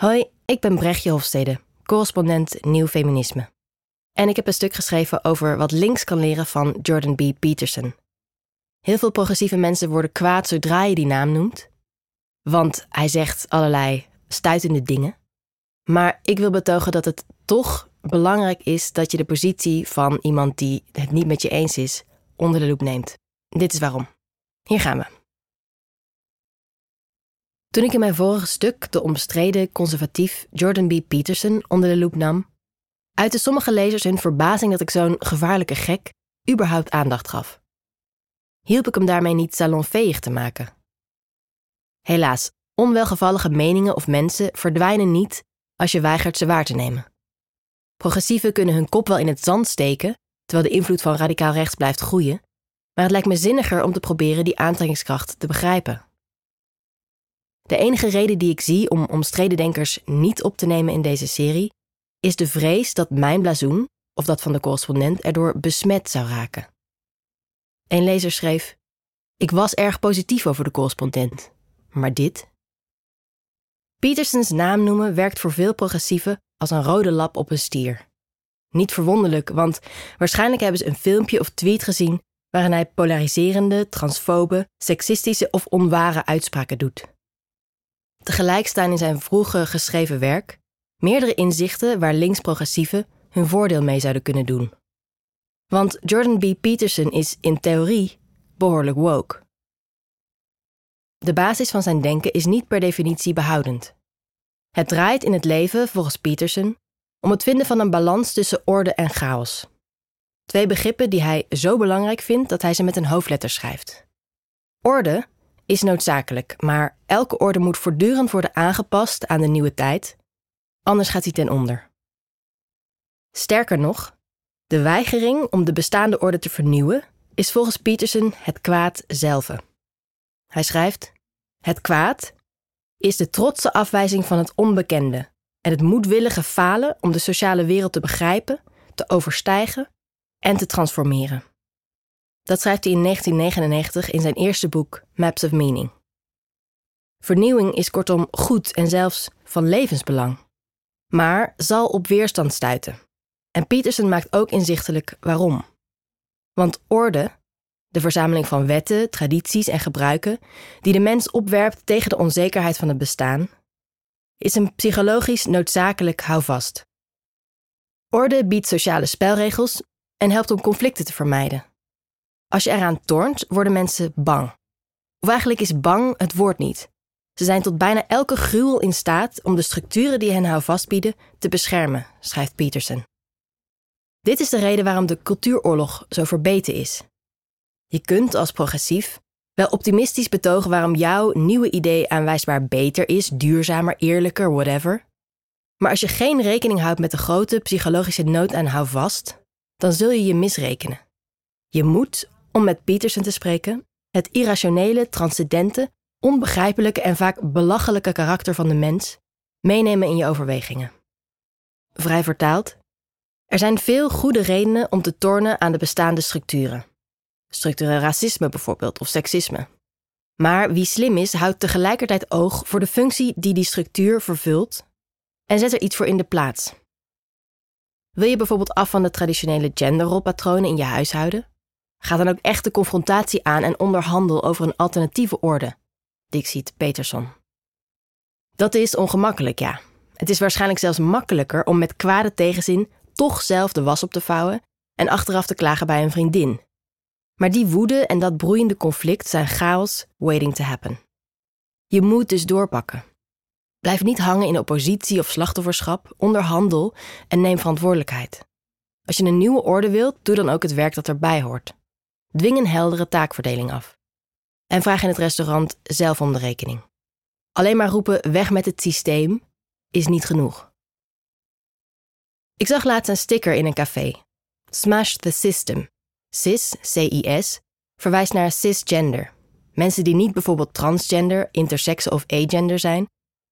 Hoi, ik ben Brechtje Hofstede, correspondent Nieuw Feminisme. En ik heb een stuk geschreven over wat links kan leren van Jordan B. Peterson. Heel veel progressieve mensen worden kwaad zodra je die naam noemt. Want hij zegt allerlei stuitende dingen. Maar ik wil betogen dat het toch belangrijk is dat je de positie van iemand die het niet met je eens is onder de loep neemt. Dit is waarom. Hier gaan we. Toen ik in mijn vorige stuk de omstreden conservatief Jordan B. Peterson onder de loep nam, uitte sommige lezers hun verbazing dat ik zo'n gevaarlijke gek überhaupt aandacht gaf. Hielp ik hem daarmee niet salonveeg te maken? Helaas, onwelgevallige meningen of mensen verdwijnen niet als je weigert ze waar te nemen. Progressieven kunnen hun kop wel in het zand steken, terwijl de invloed van radicaal rechts blijft groeien, maar het lijkt me zinniger om te proberen die aantrekkingskracht te begrijpen. De enige reden die ik zie om omstreden denkers niet op te nemen in deze serie is de vrees dat mijn blazoen, of dat van de correspondent, erdoor besmet zou raken. Een lezer schreef: Ik was erg positief over de correspondent, maar dit. Petersens naam noemen werkt voor veel progressieven als een rode lap op een stier. Niet verwonderlijk, want waarschijnlijk hebben ze een filmpje of tweet gezien waarin hij polariserende, transfobe, seksistische of onware uitspraken doet. Tegelijk staan in zijn vroege geschreven werk meerdere inzichten waar links-progressieven hun voordeel mee zouden kunnen doen. Want Jordan B. Peterson is in theorie behoorlijk woke. De basis van zijn denken is niet per definitie behoudend. Het draait in het leven, volgens Peterson, om het vinden van een balans tussen orde en chaos. Twee begrippen die hij zo belangrijk vindt dat hij ze met een hoofdletter schrijft. Orde is noodzakelijk, maar elke orde moet voortdurend worden aangepast aan de nieuwe tijd, anders gaat hij ten onder. Sterker nog, de weigering om de bestaande orde te vernieuwen is volgens Peterson het kwaad zelf. Hij schrijft: Het kwaad is de trotse afwijzing van het onbekende en het moedwillige falen om de sociale wereld te begrijpen, te overstijgen en te transformeren. Dat schrijft hij in 1999 in zijn eerste boek Maps of Meaning. Vernieuwing is kortom goed en zelfs van levensbelang, maar zal op weerstand stuiten. En Peterson maakt ook inzichtelijk waarom. Want orde, de verzameling van wetten, tradities en gebruiken die de mens opwerpt tegen de onzekerheid van het bestaan, is een psychologisch noodzakelijk houvast. Orde biedt sociale spelregels en helpt om conflicten te vermijden. Als je eraan tornt, worden mensen bang. Of eigenlijk is bang het woord niet. Ze zijn tot bijna elke gruwel in staat om de structuren die hen houvast bieden te beschermen, schrijft Peterson. Dit is de reden waarom de cultuuroorlog zo verbeten is. Je kunt als progressief wel optimistisch betogen waarom jouw nieuwe idee aanwijsbaar beter is, duurzamer, eerlijker, whatever. Maar als je geen rekening houdt met de grote psychologische nood aan houvast, dan zul je je misrekenen. Je moet, om met Peterson te spreken, het irrationele, transcendente, onbegrijpelijke en vaak belachelijke karakter van de mens meenemen in je overwegingen. Vrij vertaald, er zijn veel goede redenen om te tornen aan de bestaande structuren. Structureel racisme bijvoorbeeld, of seksisme. Maar wie slim is, houdt tegelijkertijd oog voor de functie die die structuur vervult en zet er iets voor in de plaats. Wil je bijvoorbeeld af van de traditionele genderrolpatronen in je huishouden? Ga dan ook echt de confrontatie aan en onderhandel over een alternatieve orde. Dixit Peterson. Dat is ongemakkelijk, ja. Het is waarschijnlijk zelfs makkelijker om met kwade tegenzin toch zelf de was op te vouwen en achteraf te klagen bij een vriendin. Maar die woede en dat broeiende conflict zijn chaos waiting to happen. Je moet dus doorpakken. Blijf niet hangen in oppositie of slachtofferschap, onderhandel en neem verantwoordelijkheid. Als je een nieuwe orde wilt, doe dan ook het werk dat erbij hoort. Dwing een heldere taakverdeling af. En vraag in het restaurant zelf om de rekening. Alleen maar roepen weg met het systeem is niet genoeg. Ik zag laatst een sticker in een café. Smash the system. Cis, C-I-S, verwijst naar cisgender. Mensen die niet bijvoorbeeld transgender, intersex of agender zijn,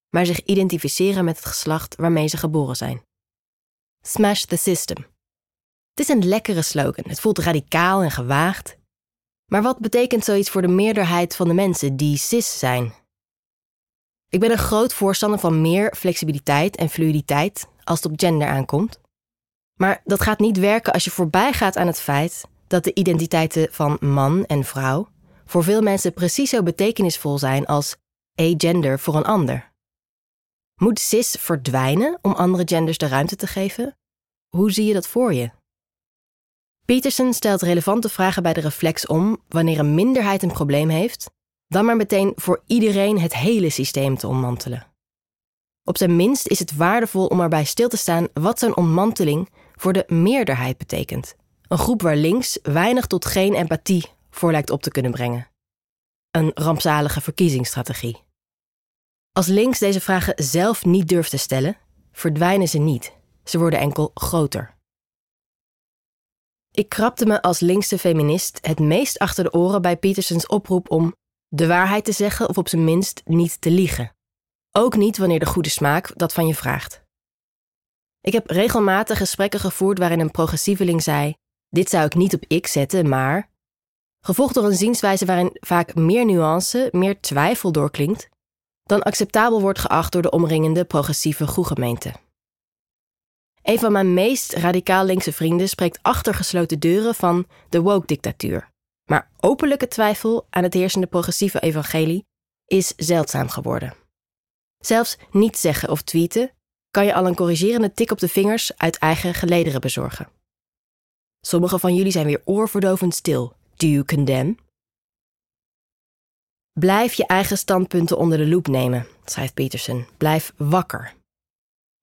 maar zich identificeren met het geslacht waarmee ze geboren zijn. Smash the system. Het is een lekkere slogan. Het voelt radicaal en gewaagd. Maar wat betekent zoiets voor de meerderheid van de mensen die cis zijn? Ik ben een groot voorstander van meer flexibiliteit en fluiditeit als het op gender aankomt. Maar dat gaat niet werken als je voorbij gaat aan het feit dat de identiteiten van man en vrouw voor veel mensen precies zo betekenisvol zijn als agender voor een ander. Moet cis verdwijnen om andere genders de ruimte te geven? Hoe zie je dat voor je? Peterson stelt relevante vragen bij de reflex om wanneer een minderheid een probleem heeft, dan maar meteen voor iedereen het hele systeem te ontmantelen. Op zijn minst is het waardevol om erbij stil te staan wat zo'n ontmanteling voor de meerderheid betekent. Een groep waar links weinig tot geen empathie voor lijkt op te kunnen brengen. Een rampzalige verkiezingsstrategie. Als links deze vragen zelf niet durft te stellen, verdwijnen ze niet. Ze worden enkel groter. Ik krabde me als linkse feminist het meest achter de oren bij Petersens oproep om de waarheid te zeggen of op zijn minst niet te liegen. Ook niet wanneer de goede smaak dat van je vraagt. Ik heb regelmatig gesprekken gevoerd waarin een progressieveling zei: Dit zou ik niet op X zetten, maar. Gevolgd door een zienswijze waarin vaak meer nuance, meer twijfel doorklinkt, dan acceptabel wordt geacht door de omringende progressieve groegemeente. Een van mijn meest radicaal linkse vrienden spreekt achter gesloten deuren van de woke-dictatuur. Maar openlijke twijfel aan het heersende progressieve evangelie is zeldzaam geworden. Zelfs niet zeggen of tweeten kan je al een corrigerende tik op de vingers uit eigen gelederen bezorgen. Sommigen van jullie zijn weer oorverdovend stil. Do you condemn? Blijf je eigen standpunten onder de loep nemen, schrijft Peterson. Blijf wakker.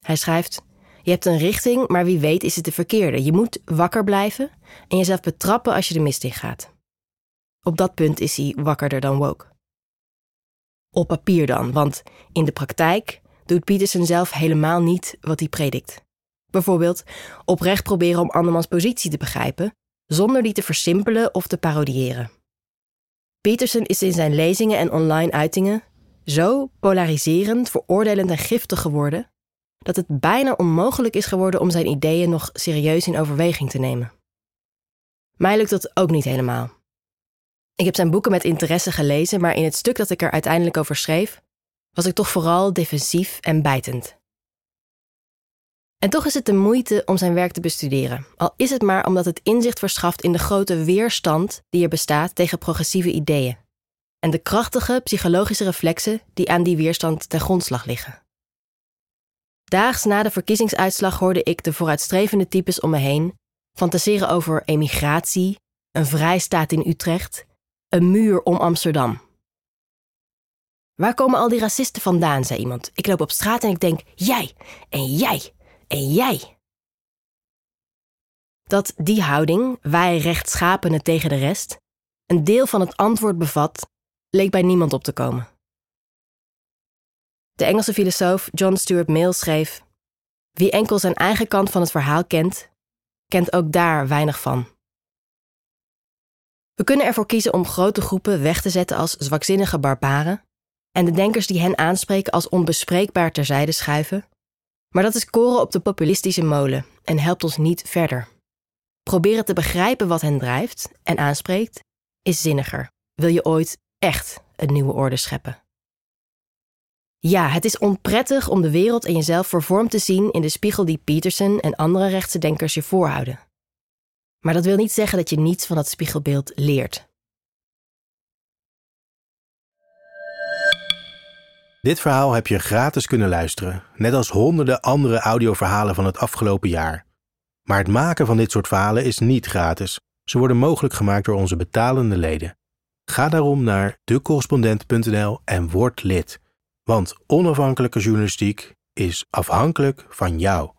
Hij schrijft: Je hebt een richting, maar wie weet is het de verkeerde. Je moet wakker blijven en jezelf betrappen als je de mist in gaat. Op dat punt is hij wakkerder dan woke. Op papier dan, want in de praktijk doet Peterson zelf helemaal niet wat hij predikt. Bijvoorbeeld oprecht proberen om andermans positie te begrijpen, zonder die te versimpelen of te parodiëren. Peterson is in zijn lezingen en online uitingen zo polariserend, veroordelend en giftig geworden dat het bijna onmogelijk is geworden om zijn ideeën nog serieus in overweging te nemen. Mij lukt dat ook niet helemaal. Ik heb zijn boeken met interesse gelezen, maar in het stuk dat ik er uiteindelijk over schreef, was ik toch vooral defensief en bijtend. En toch is het de moeite om zijn werk te bestuderen, al is het maar omdat het inzicht verschaft in de grote weerstand die er bestaat tegen progressieve ideeën en de krachtige psychologische reflexen die aan die weerstand ten grondslag liggen. Daags na de verkiezingsuitslag hoorde ik de vooruitstrevende types om me heen fantaseren over emigratie, een vrijstaat in Utrecht, een muur om Amsterdam. Waar komen al die racisten vandaan, zei iemand. Ik loop op straat en ik denk: jij en jij en jij. Dat die houding, wij rechtschapenen tegen de rest, een deel van het antwoord bevat, leek bij niemand op te komen. De Engelse filosoof John Stuart Mill schreef: Wie enkel zijn eigen kant van het verhaal kent, kent ook daar weinig van. We kunnen ervoor kiezen om grote groepen weg te zetten als zwakzinnige barbaren en de denkers die hen aanspreken als onbespreekbaar terzijde schuiven. Maar dat is koren op de populistische molen en helpt ons niet verder. Proberen te begrijpen wat hen drijft en aanspreekt is zinniger. Wil je ooit echt een nieuwe orde scheppen? Ja, het is onprettig om de wereld en jezelf vervormd te zien in de spiegel die Peterson en andere rechtse denkers je voorhouden. Maar dat wil niet zeggen dat je niets van dat spiegelbeeld leert. Dit verhaal heb je gratis kunnen luisteren, net als honderden andere audioverhalen van het afgelopen jaar. Maar het maken van dit soort verhalen is niet gratis. Ze worden mogelijk gemaakt door onze betalende leden. Ga daarom naar decorrespondent.nl en word lid. Want onafhankelijke journalistiek is afhankelijk van jou.